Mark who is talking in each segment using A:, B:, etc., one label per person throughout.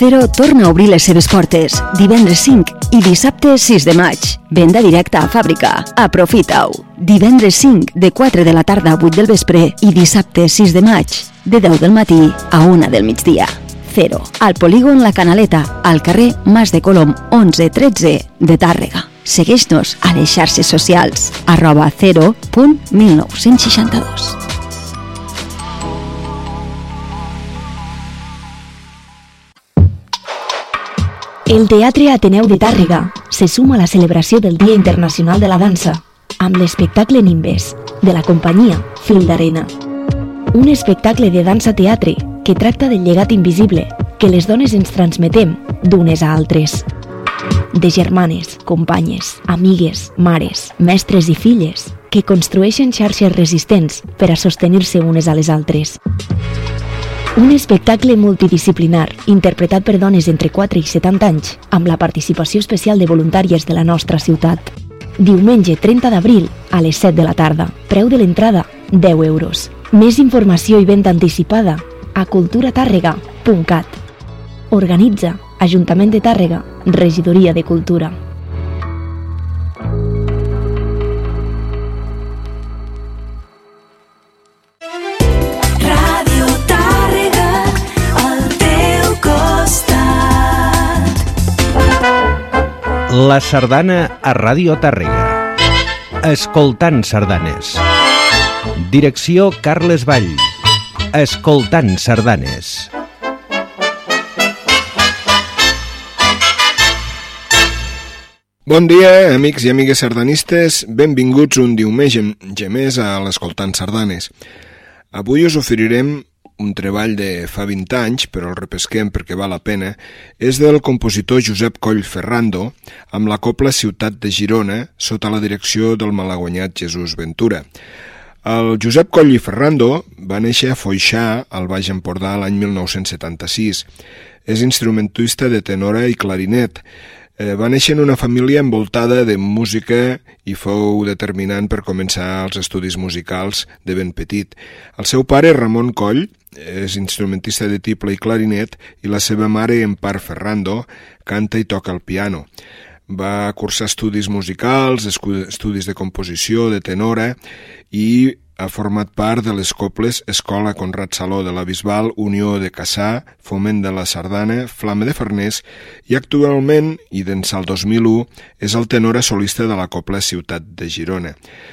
A: Cero torna a obrir les seves portes divendres 5 i dissabte 6 de maig. Venda directa a fàbrica. Aprofita-ho. Divendres 5 de 4 de la tarda a 8 del vespre i dissabte 6 de maig de 10 del matí a 1 del migdia. Cero. Al polígon La Canaleta, al carrer Mas de Colom 1113 de Tàrrega. Segueix-nos a les xarxes socials arroba 0.1962.
B: El Teatre Ateneu de Tàrrega se suma a la celebració del Dia Internacional de la Dansa amb l'espectacle Nimbes, de la companyia Fil d'Arena. Un espectacle de dansa-teatre que tracta del llegat invisible que les dones ens transmetem d'unes a altres. De germanes, companyes, amigues, mares, mestres i filles que construeixen xarxes resistents per a sostenir-se unes a les altres. Un espectacle multidisciplinar interpretat per dones entre 4 i 70 anys amb la participació especial de voluntàries de la nostra ciutat. Diumenge 30 d'abril a les 7 de la tarda. Preu de l'entrada 10 euros. Més informació i venda anticipada a culturatàrrega.cat. Organitza Ajuntament de Tàrrega, Regidoria de Cultura.
C: La sardana a Ràdio Tàrrega. Escoltant sardanes. Direcció Carles Vall. Escoltant sardanes.
D: Bon dia, amics i amigues sardanistes. Benvinguts un diumenge més a l'Escoltant Sardanes. Avui us oferirem un treball de fa 20 anys, però el repesquem perquè val la pena, és del compositor Josep Coll Ferrando, amb la copla Ciutat de Girona, sota la direcció del malaguanyat Jesús Ventura. El Josep Coll i Ferrando va néixer a Foixà, al Baix Empordà, l'any 1976. És instrumentista de tenora i clarinet, Eh, va néixer en una família envoltada de música i fou determinant per començar els estudis musicals de ben petit. El seu pare, Ramon Coll, és instrumentista de tiple i clarinet i la seva mare, Empar Ferrando, canta i toca el piano. Va cursar estudis musicals, estudis de composició, de tenora i ha format part de les coples Escola Conrad Saló de la Bisbal, Unió de Cassà, Foment de la Sardana, Flama de Farners i actualment, i d'ençà el 2001, és el tenora solista de la copla Ciutat de Girona.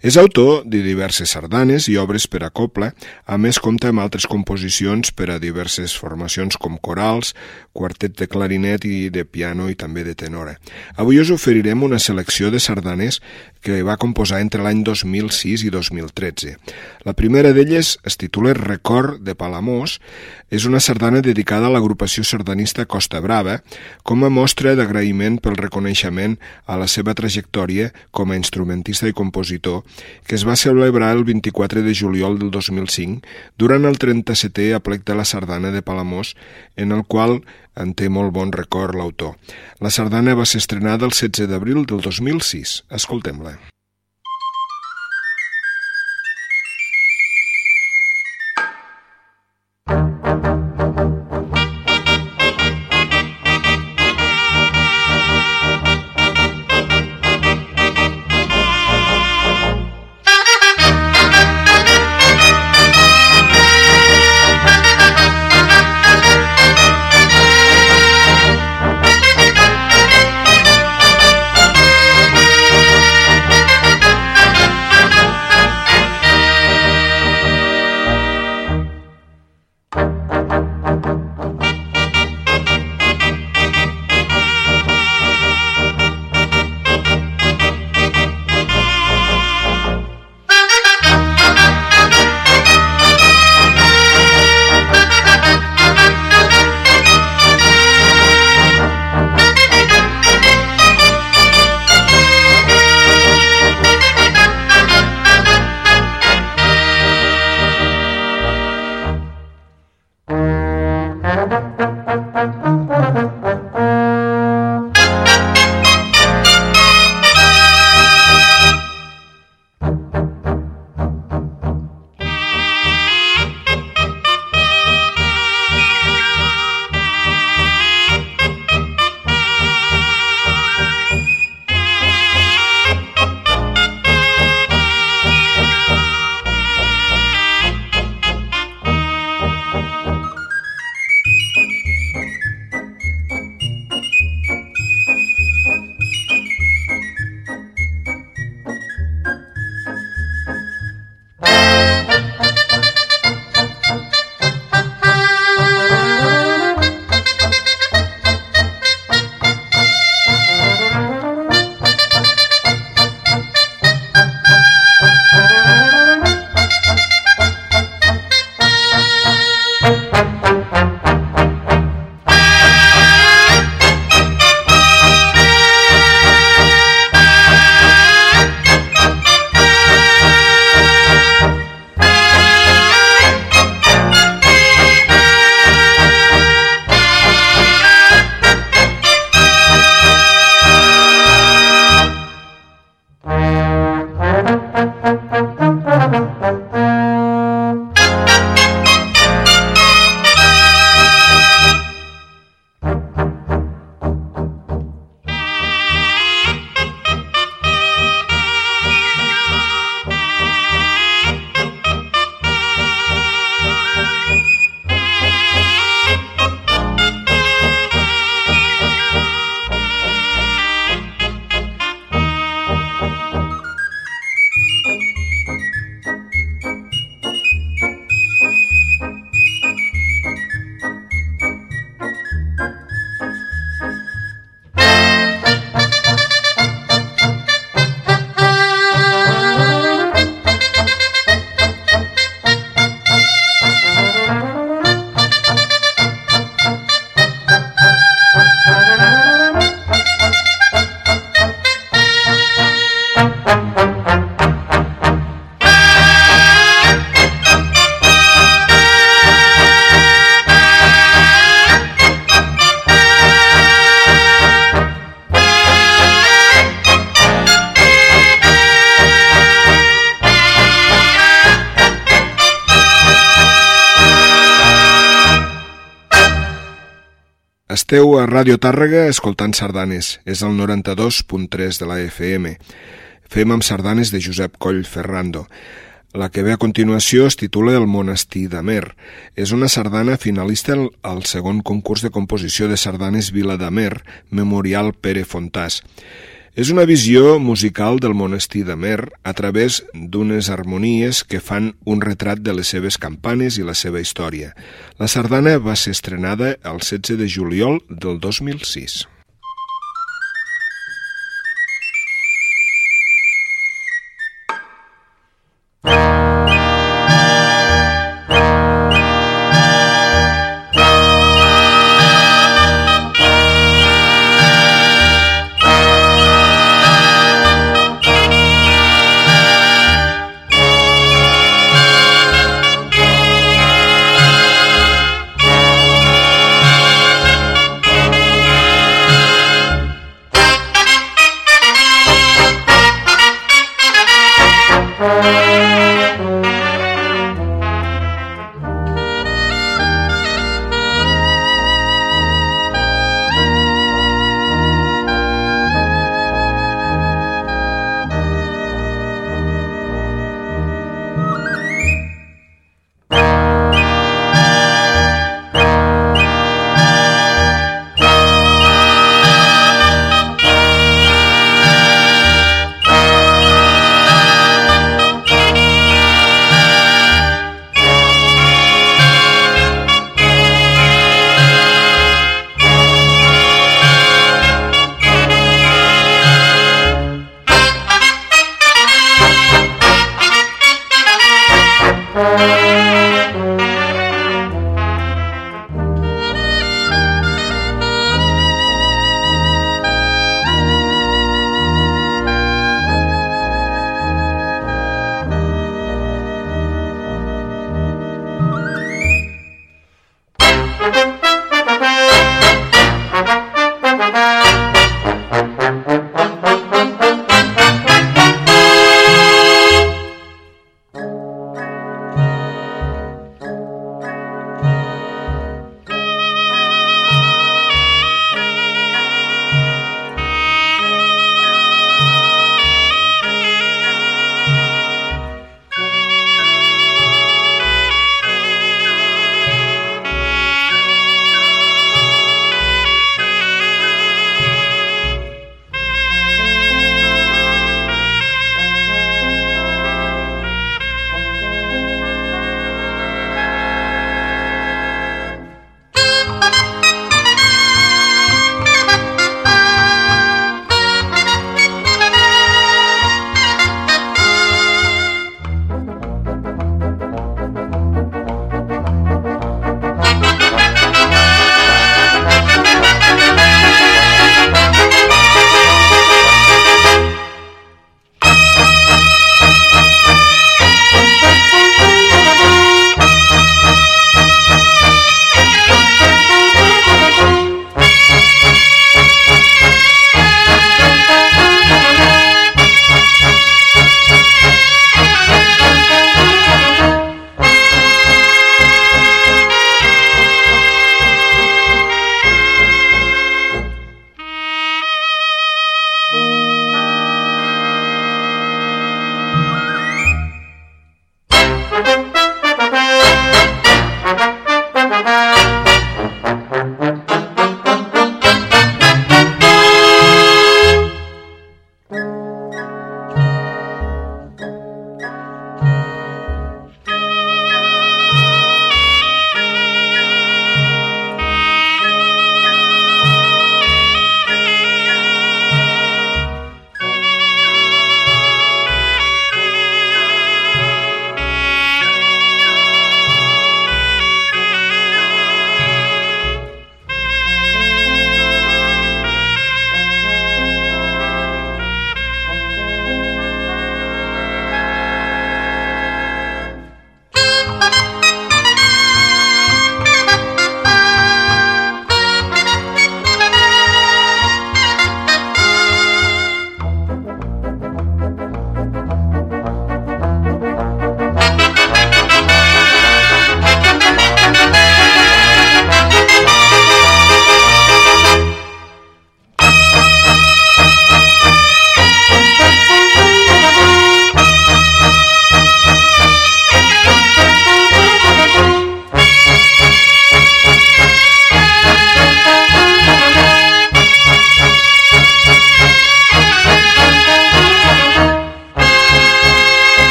D: És autor de diverses sardanes i obres per a copla, a més compta amb altres composicions per a diverses formacions com corals, quartet de clarinet i de piano i també de tenora. Avui us oferirem una selecció de sardanes que va composar entre l'any 2006 i 2013. La primera d'elles es titula Record de Palamós, és una sardana dedicada a l'agrupació sardanista Costa Brava com a mostra d'agraïment pel reconeixement a la seva trajectòria com a instrumentista i compositor que es va celebrar el 24 de juliol del 2005 durant el 37è aplec de la sardana de Palamós en el qual en té molt bon record l'autor. La sardana va ser estrenada el 16 d'abril del 2006. Escoltem-la. Esteu a Ràdio Tàrrega escoltant sardanes. És el 92.3 de la FM. Fem amb sardanes de Josep Coll Ferrando. La que ve a continuació es titula El monestir d'Amer. És una sardana finalista al segon concurs de composició de sardanes Vila d'Amer, Memorial Pere Fontàs. És una visió musical del monestir de Mer a través d'unes harmonies que fan un retrat de les seves campanes i la seva història. La sardana va ser estrenada el 16 de juliol del 2006.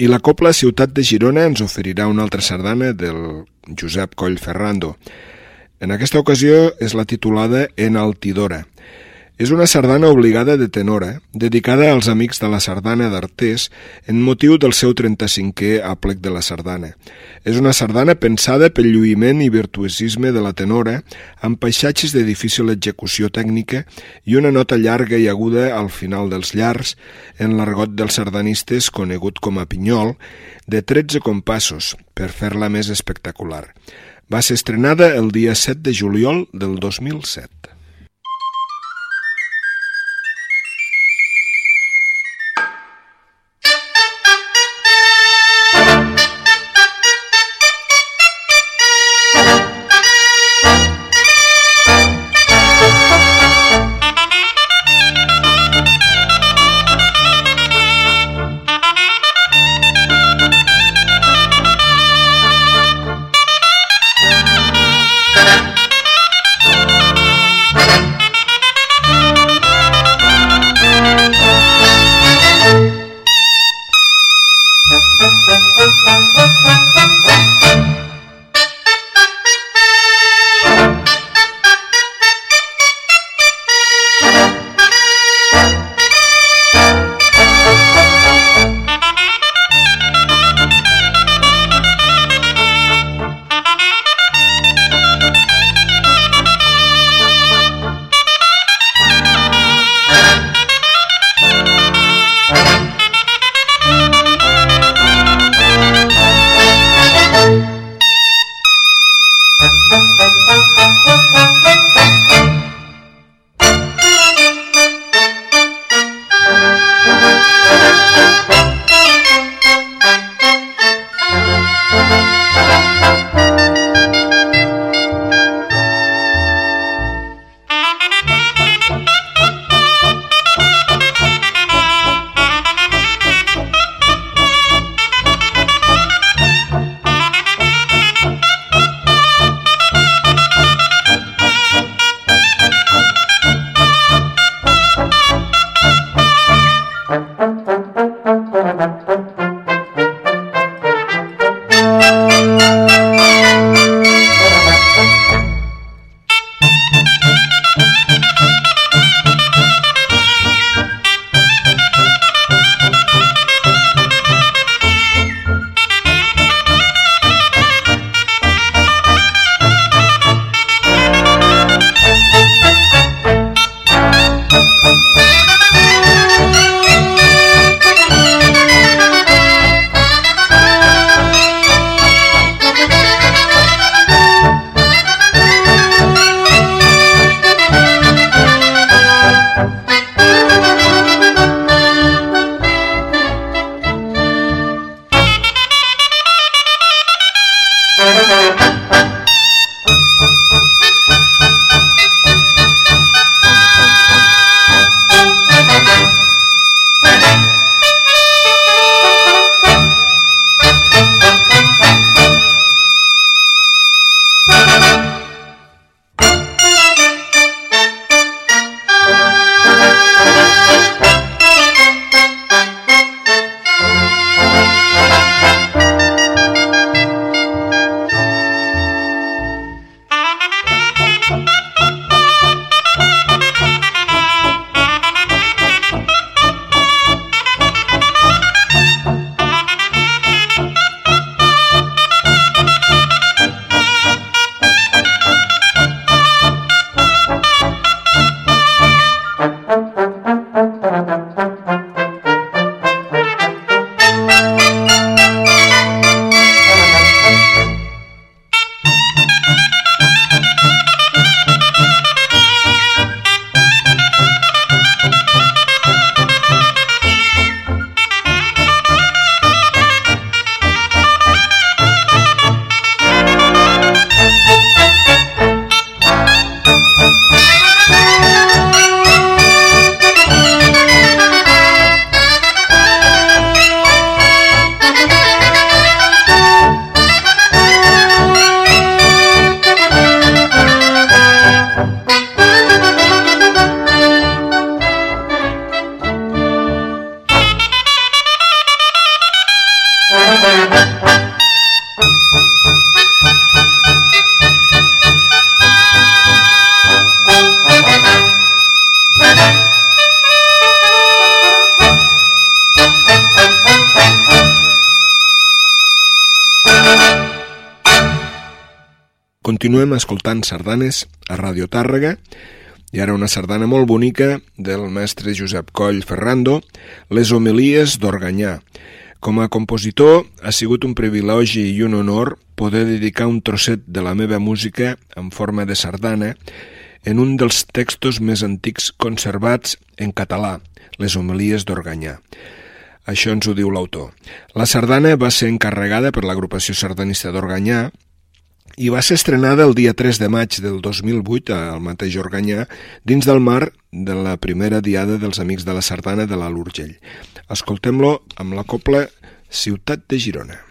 D: I la Copla Ciutat de Girona ens oferirà una altra sardana del Josep Coll Ferrando. En aquesta ocasió és la titulada En Altidora. És una sardana obligada de tenora, dedicada als amics de la sardana d'Artés en motiu del seu 35è àplec de la sardana. És una sardana pensada pel lluïment i virtuosisme de la tenora, amb paisatges de difícil execució tècnica i una nota llarga i aguda al final dels llars, en l'argot dels sardanistes conegut com a pinyol, de 13 compassos, per fer-la més espectacular. Va ser estrenada el dia 7 de juliol del 2007. Continuem escoltant sardanes a Radio Tàrrega i ara una sardana molt bonica del mestre Josep Coll Ferrando, Les homilies d'Organyà. Com a compositor ha sigut un privilegi i un honor poder dedicar un trosset de la meva música en forma de sardana en un dels textos més antics conservats en català, les homilies d'Organyà. Això ens ho diu l'autor. La sardana va ser encarregada per l'agrupació sardanista d'Organyà i va ser estrenada el dia 3 de maig del 2008 al mateix Organyà dins del mar de la primera diada dels Amics de la Sardana de l'Alt Urgell. Escoltem-lo amb la copla Ciutat de Girona.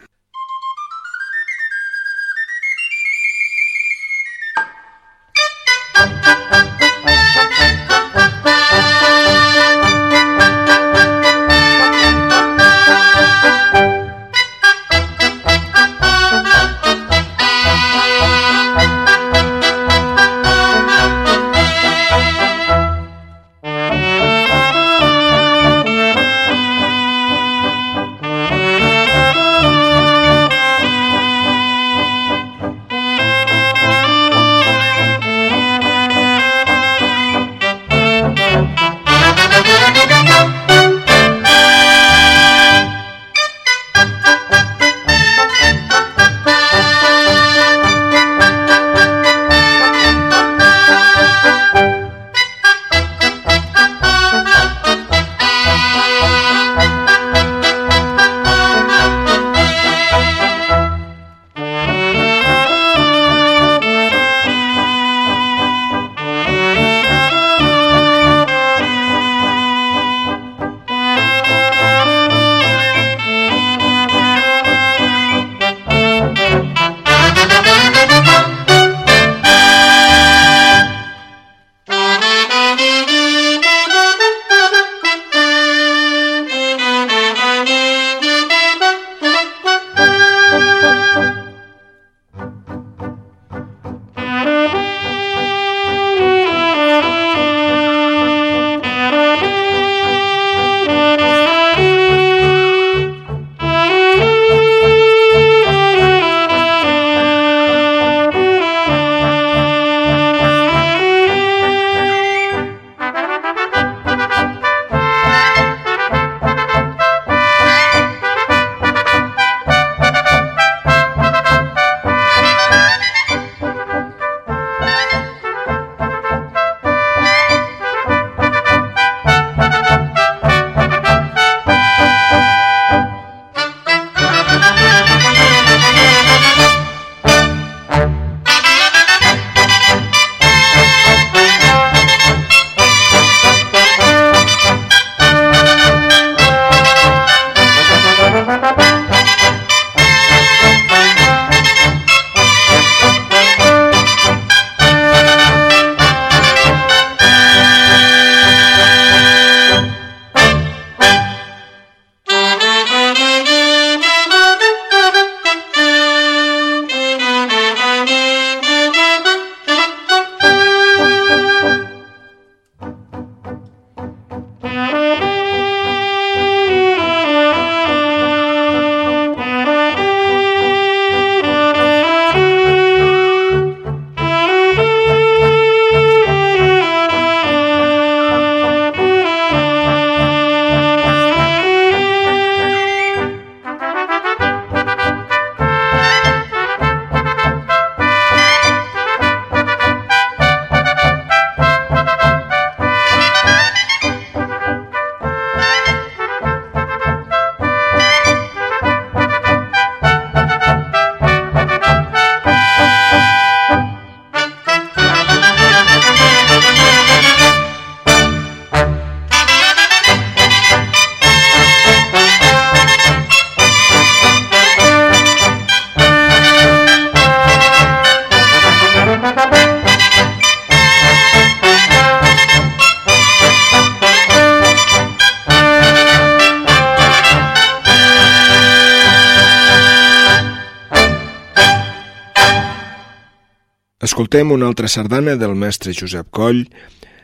D: Escoltem una altra sardana del mestre Josep Coll.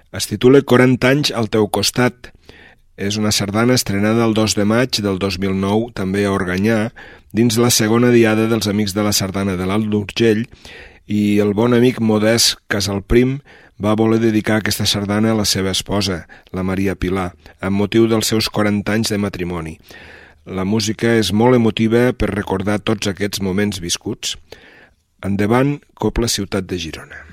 D: Es titula 40 anys al teu costat. És una sardana estrenada el 2 de maig del 2009, també a Organyà, dins la segona diada dels Amics de la Sardana de l'Alt d'Urgell, i el bon amic Modest Casalprim va voler dedicar aquesta sardana a la seva esposa, la Maria Pilar, amb motiu dels seus 40 anys de matrimoni. La música és molt emotiva per recordar tots aquests moments viscuts. Endavant, Copla Ciutat de Girona.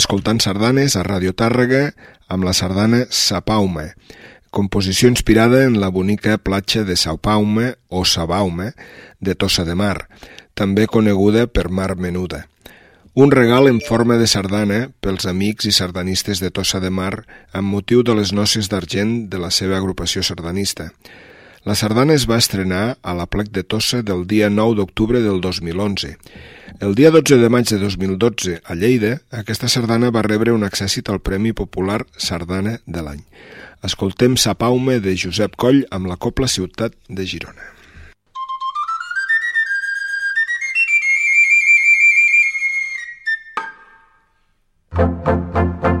D: Escoltant sardanes a Radio Tàrrega amb la sardana Sapaume, composició inspirada en la bonica platja de Saupaume o Sabaume de Tossa de Mar, també coneguda per Mar Menuda. Un regal en forma de sardana pels amics i sardanistes de Tossa de Mar amb motiu de les noces d'argent de la seva agrupació sardanista. La sardana es va estrenar a la plec de Tossa del dia 9 d'octubre del 2011. El dia 12 de maig de 2012, a Lleida, aquesta sardana va rebre un accèssit al Premi Popular Sardana de l'any. Escoltem Sapaume de Josep Coll amb la Copla Ciutat de Girona. anem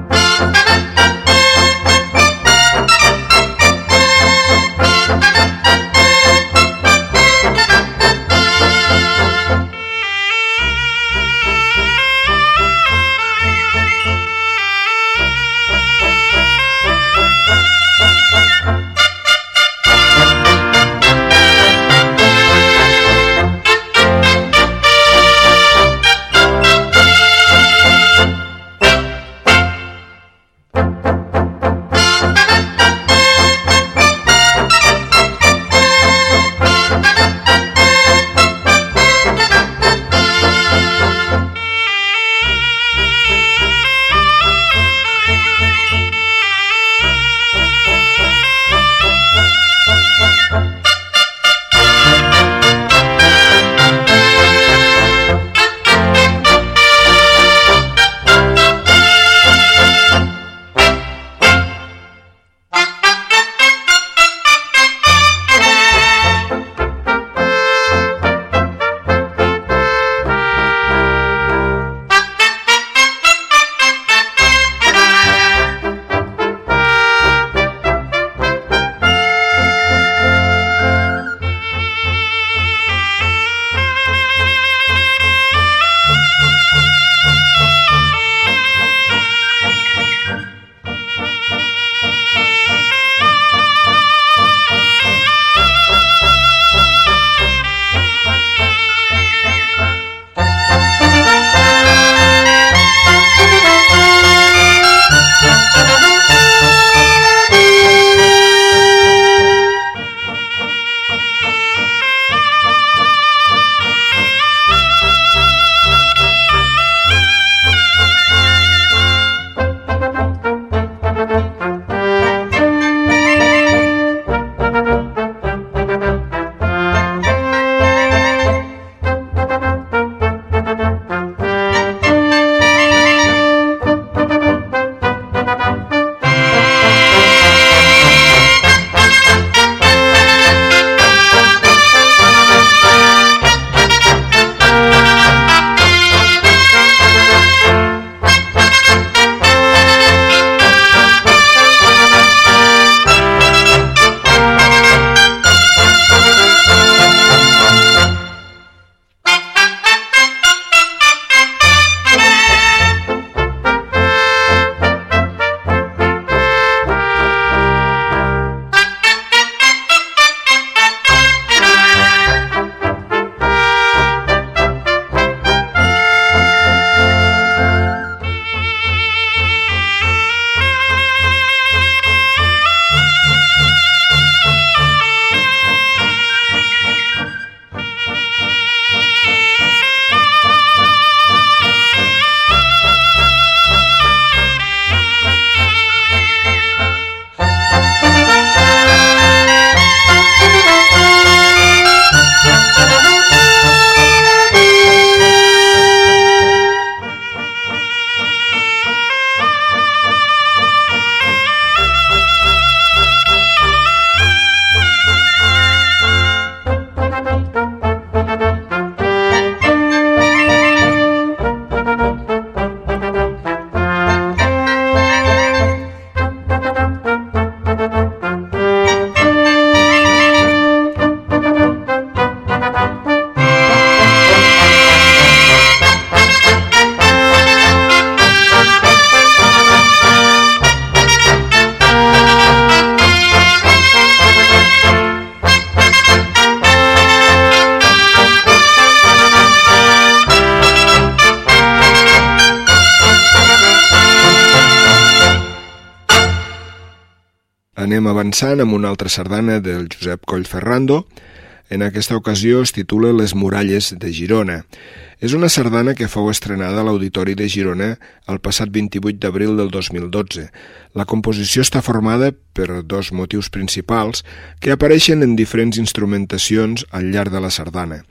D: avançant amb una altra sardana del Josep Coll Ferrando. En aquesta ocasió es titula Les muralles de Girona. És una sardana que fou estrenada a l'Auditori de Girona el passat 28 d'abril del 2012. La composició està formada per dos motius principals que apareixen en diferents instrumentacions al llarg de la sardana.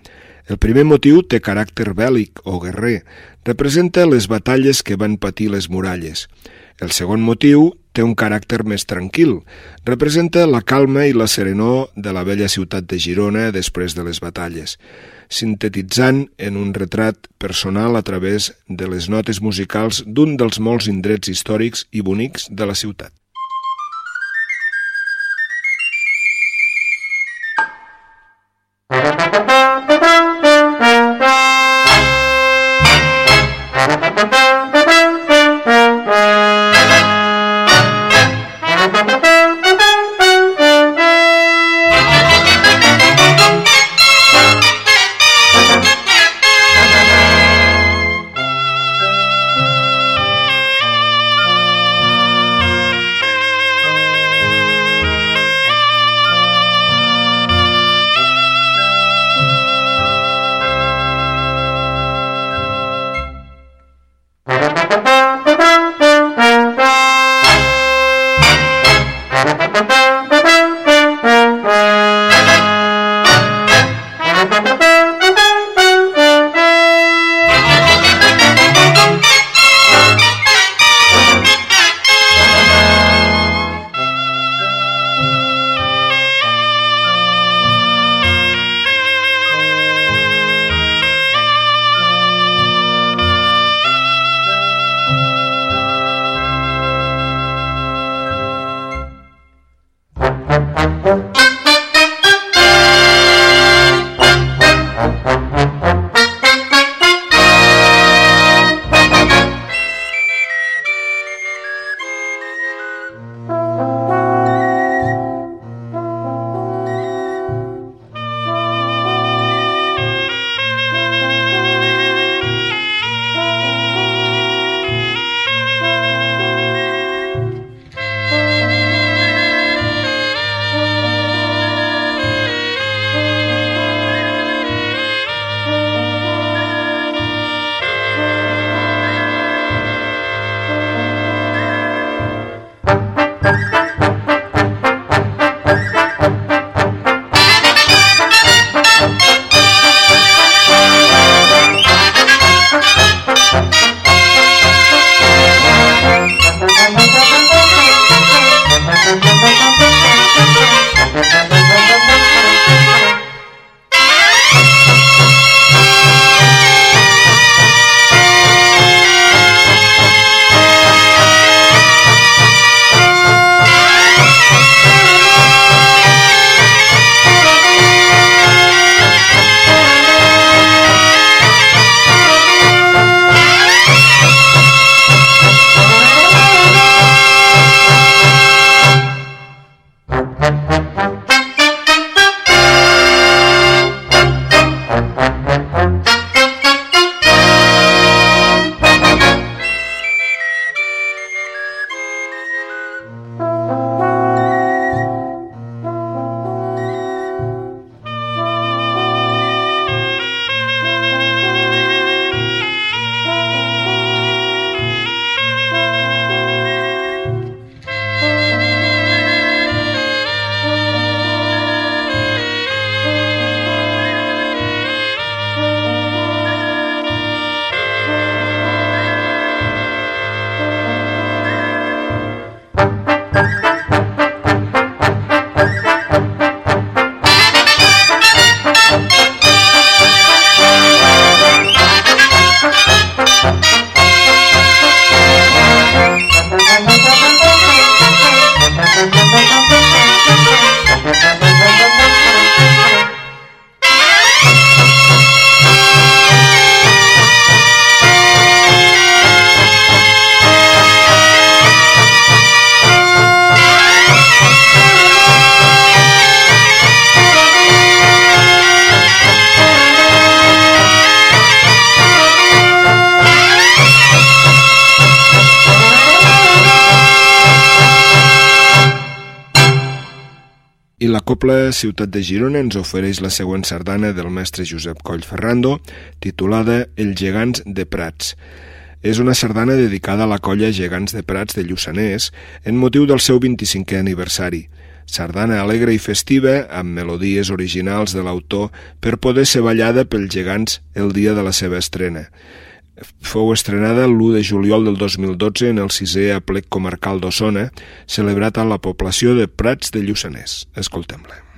D: El primer motiu té caràcter bèl·lic o guerrer, representa les batalles que van patir les muralles. El segon motiu té un caràcter més tranquil. Representa la calma i la serenor de la vella ciutat de Girona després de les batalles, sintetitzant en un retrat personal a través de les notes musicals d'un dels molts indrets històrics i bonics de la ciutat. Copla Ciutat de Girona ens ofereix la següent sardana del mestre Josep Coll Ferrando, titulada Els gegants de Prats. És una sardana dedicada a la colla Gegants de Prats de Lluçanès en motiu del seu 25è aniversari. Sardana alegre i festiva, amb melodies originals de l'autor per poder ser ballada pels gegants el dia de la seva estrena. Fou estrenada l'1 de juliol del 2012 en el sisè aplec comarcal d'Osona, celebrat a la població de Prats de Lluçanès. Escoltem-la.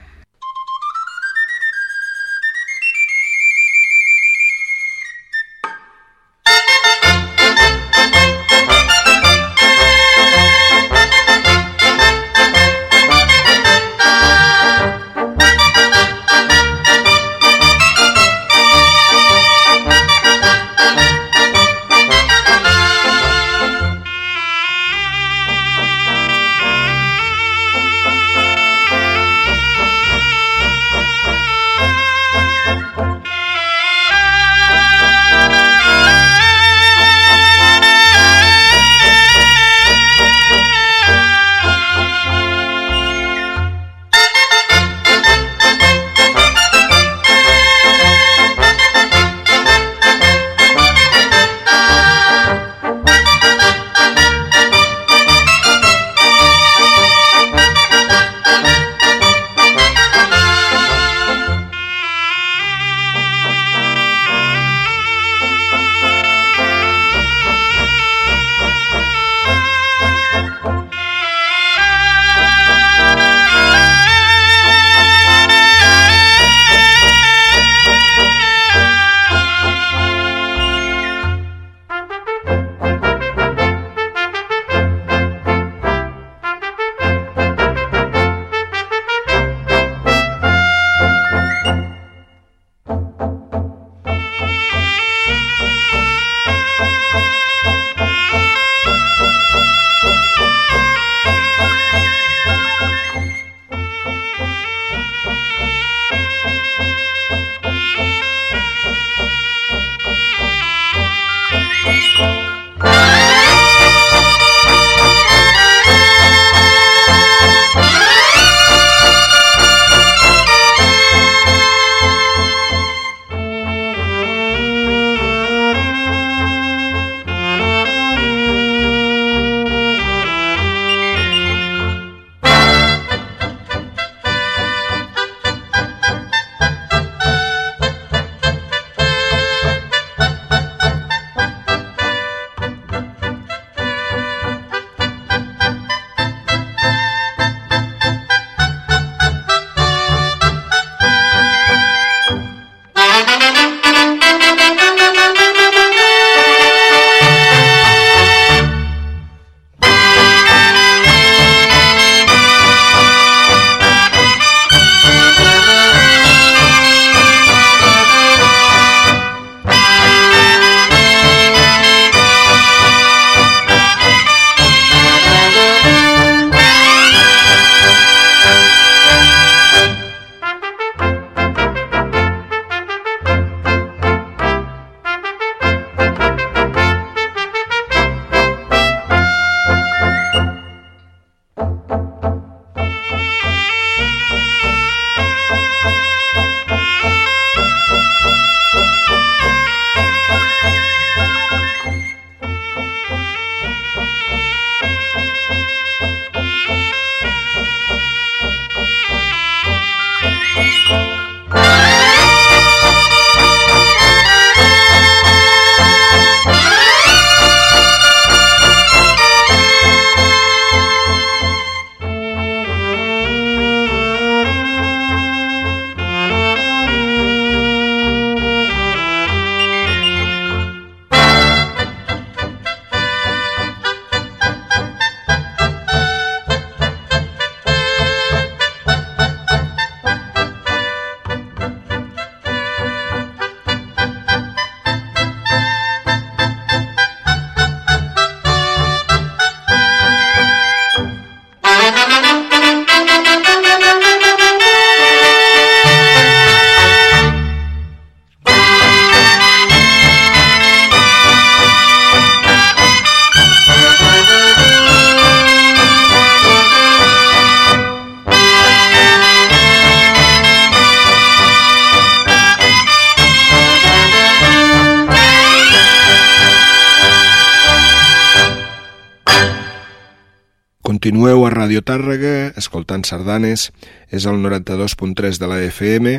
D: Radio Tàrrega, escoltant sardanes, és el 92.3 de la FM,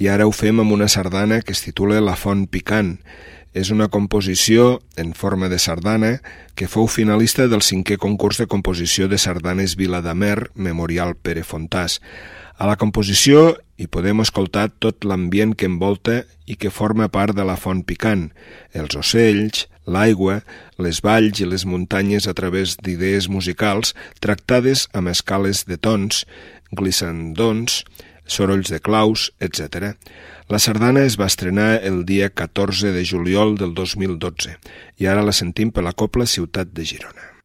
D: i ara ho fem amb una sardana que es titula La Font Picant. És una composició en forma de sardana que fou finalista del cinquè concurs de composició de sardanes Viladamer, Memorial Pere Fontàs. A la composició hi podem escoltar tot l'ambient que envolta i que forma part de la font picant, els ocells, l'aigua, les valls i les muntanyes a través d'idees musicals tractades amb escales de tons, glissandons, sorolls de claus, etc. La sardana es va estrenar el dia 14 de juliol del 2012 i ara la sentim per la Copla Ciutat de Girona.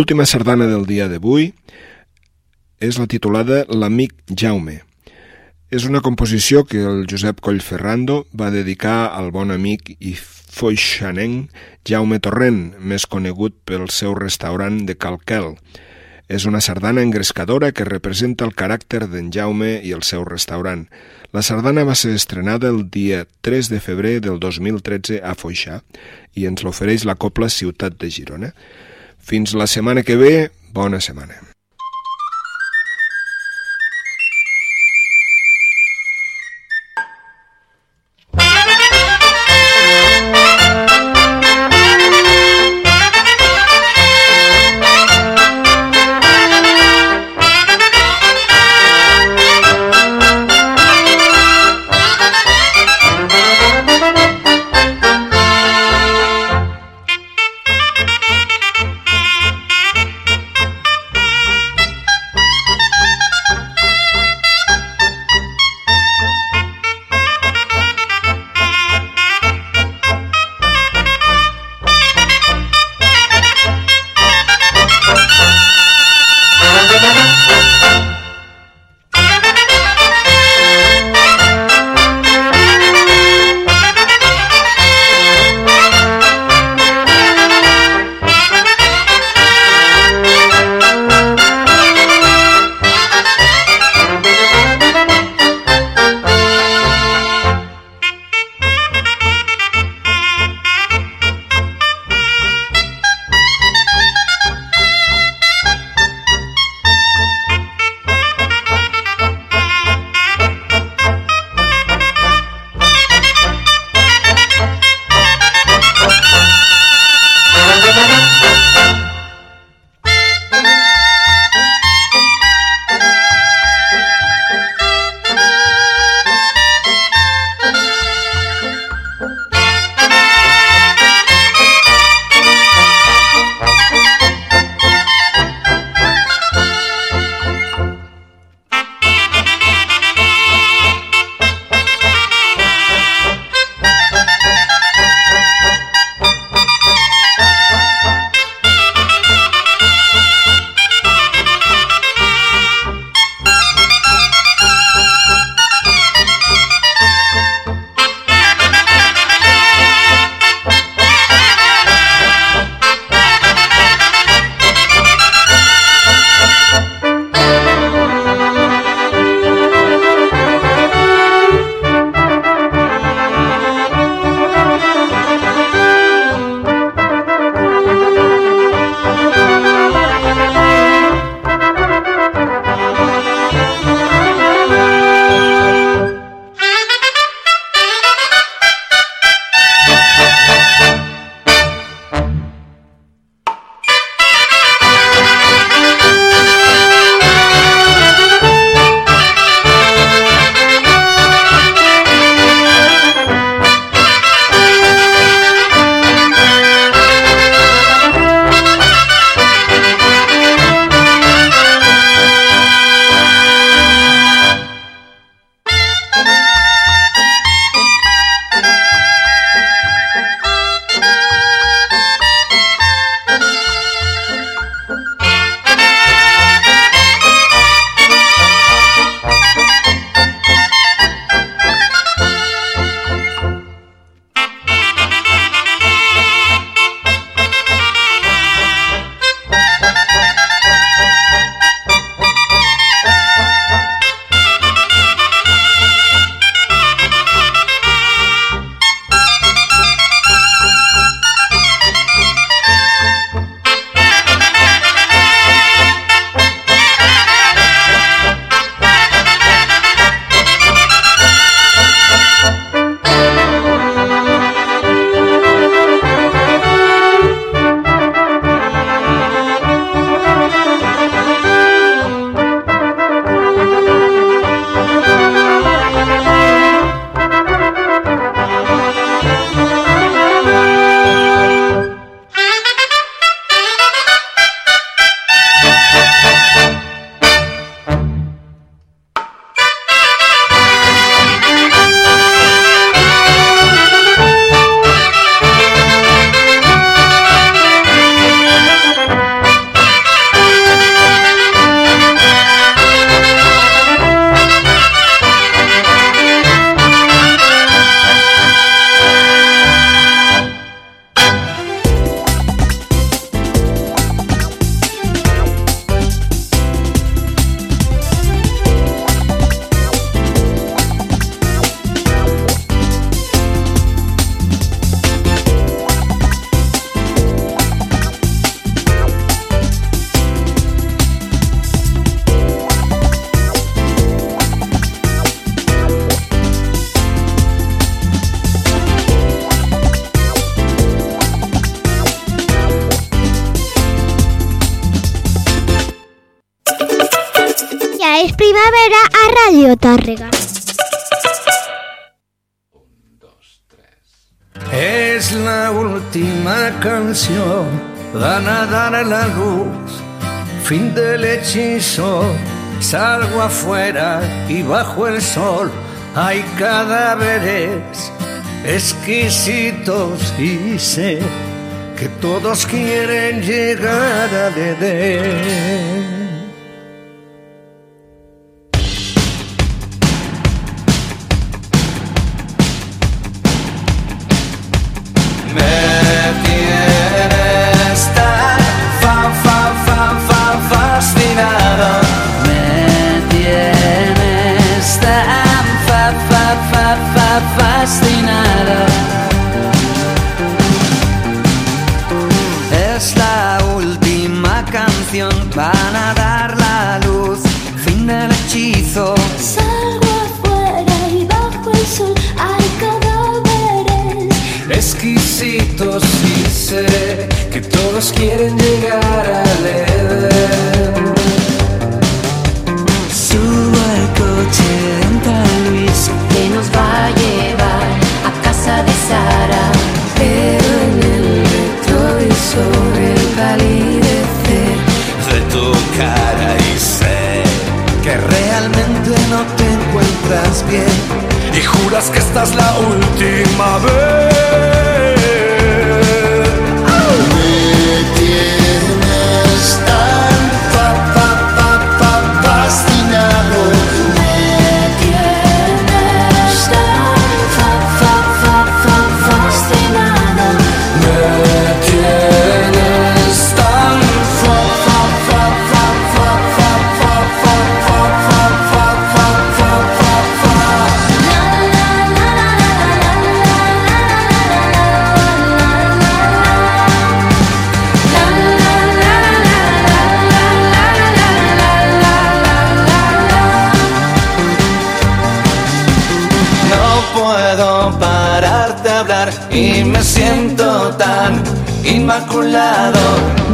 D: L'última sardana del dia d'avui és la titulada L'amic Jaume. És una composició que el Josep Collferrando va dedicar al bon amic i foixanenc Jaume Torrent, més conegut pel seu restaurant de Calquel. És una sardana engrescadora que representa el caràcter d'en Jaume i el seu restaurant. La sardana va ser estrenada el dia 3 de febrer del 2013 a Foixà i ens l'ofereix la Copla Ciutat de Girona. Fins la setmana que ve, bona setmana.
E: Salgo afuera y bajo el sol hay cadáveres exquisitos y sé que todos quieren llegar a Edén. Todos quieren llegar al Edén.
F: Subo al coche de Luis que nos va a llevar a casa de Sara. Pero en el retrovisor el palidecer
E: de tu cara y sé que realmente no te encuentras bien y juras que esta es la última vez. Puedo parar de hablar y me siento tan inmaculado.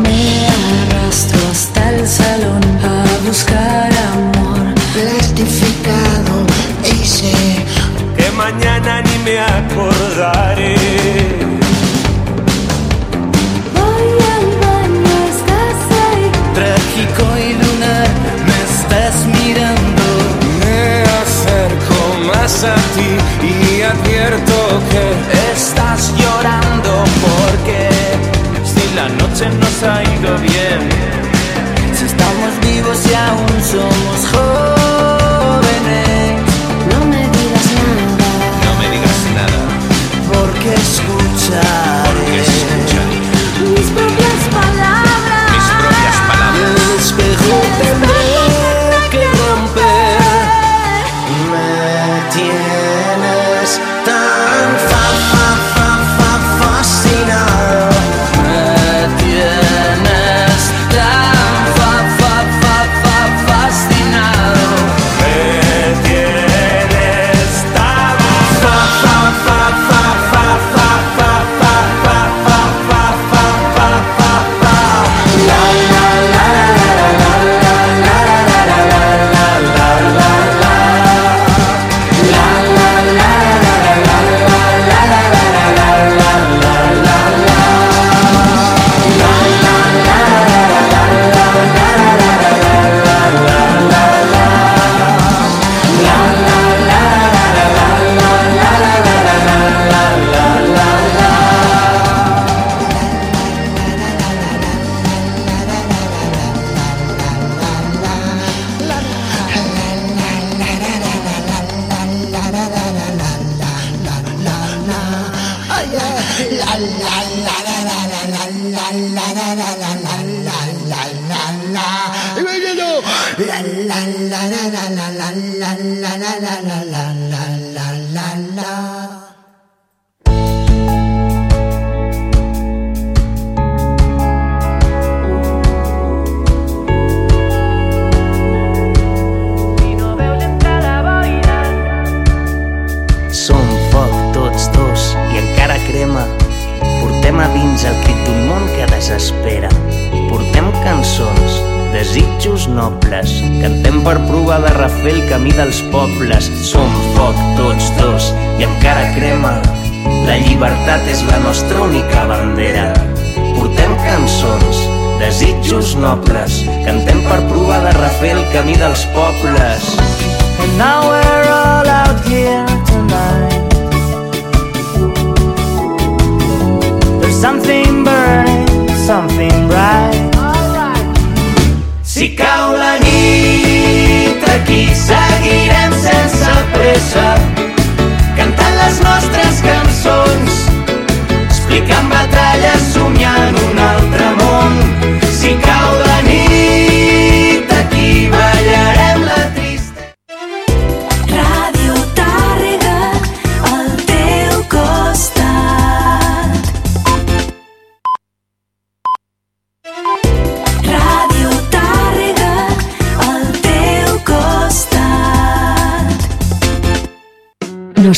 F: Me arrastro hasta el salón a buscar amor.
G: plastificado y sé
E: Que mañana ni me acordaré. A ti y advierto que estás llorando porque si la noche nos ha ido bien, si estamos vivos y aún somos jóvenes,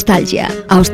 F: teu costat.
A: Nostàlgia.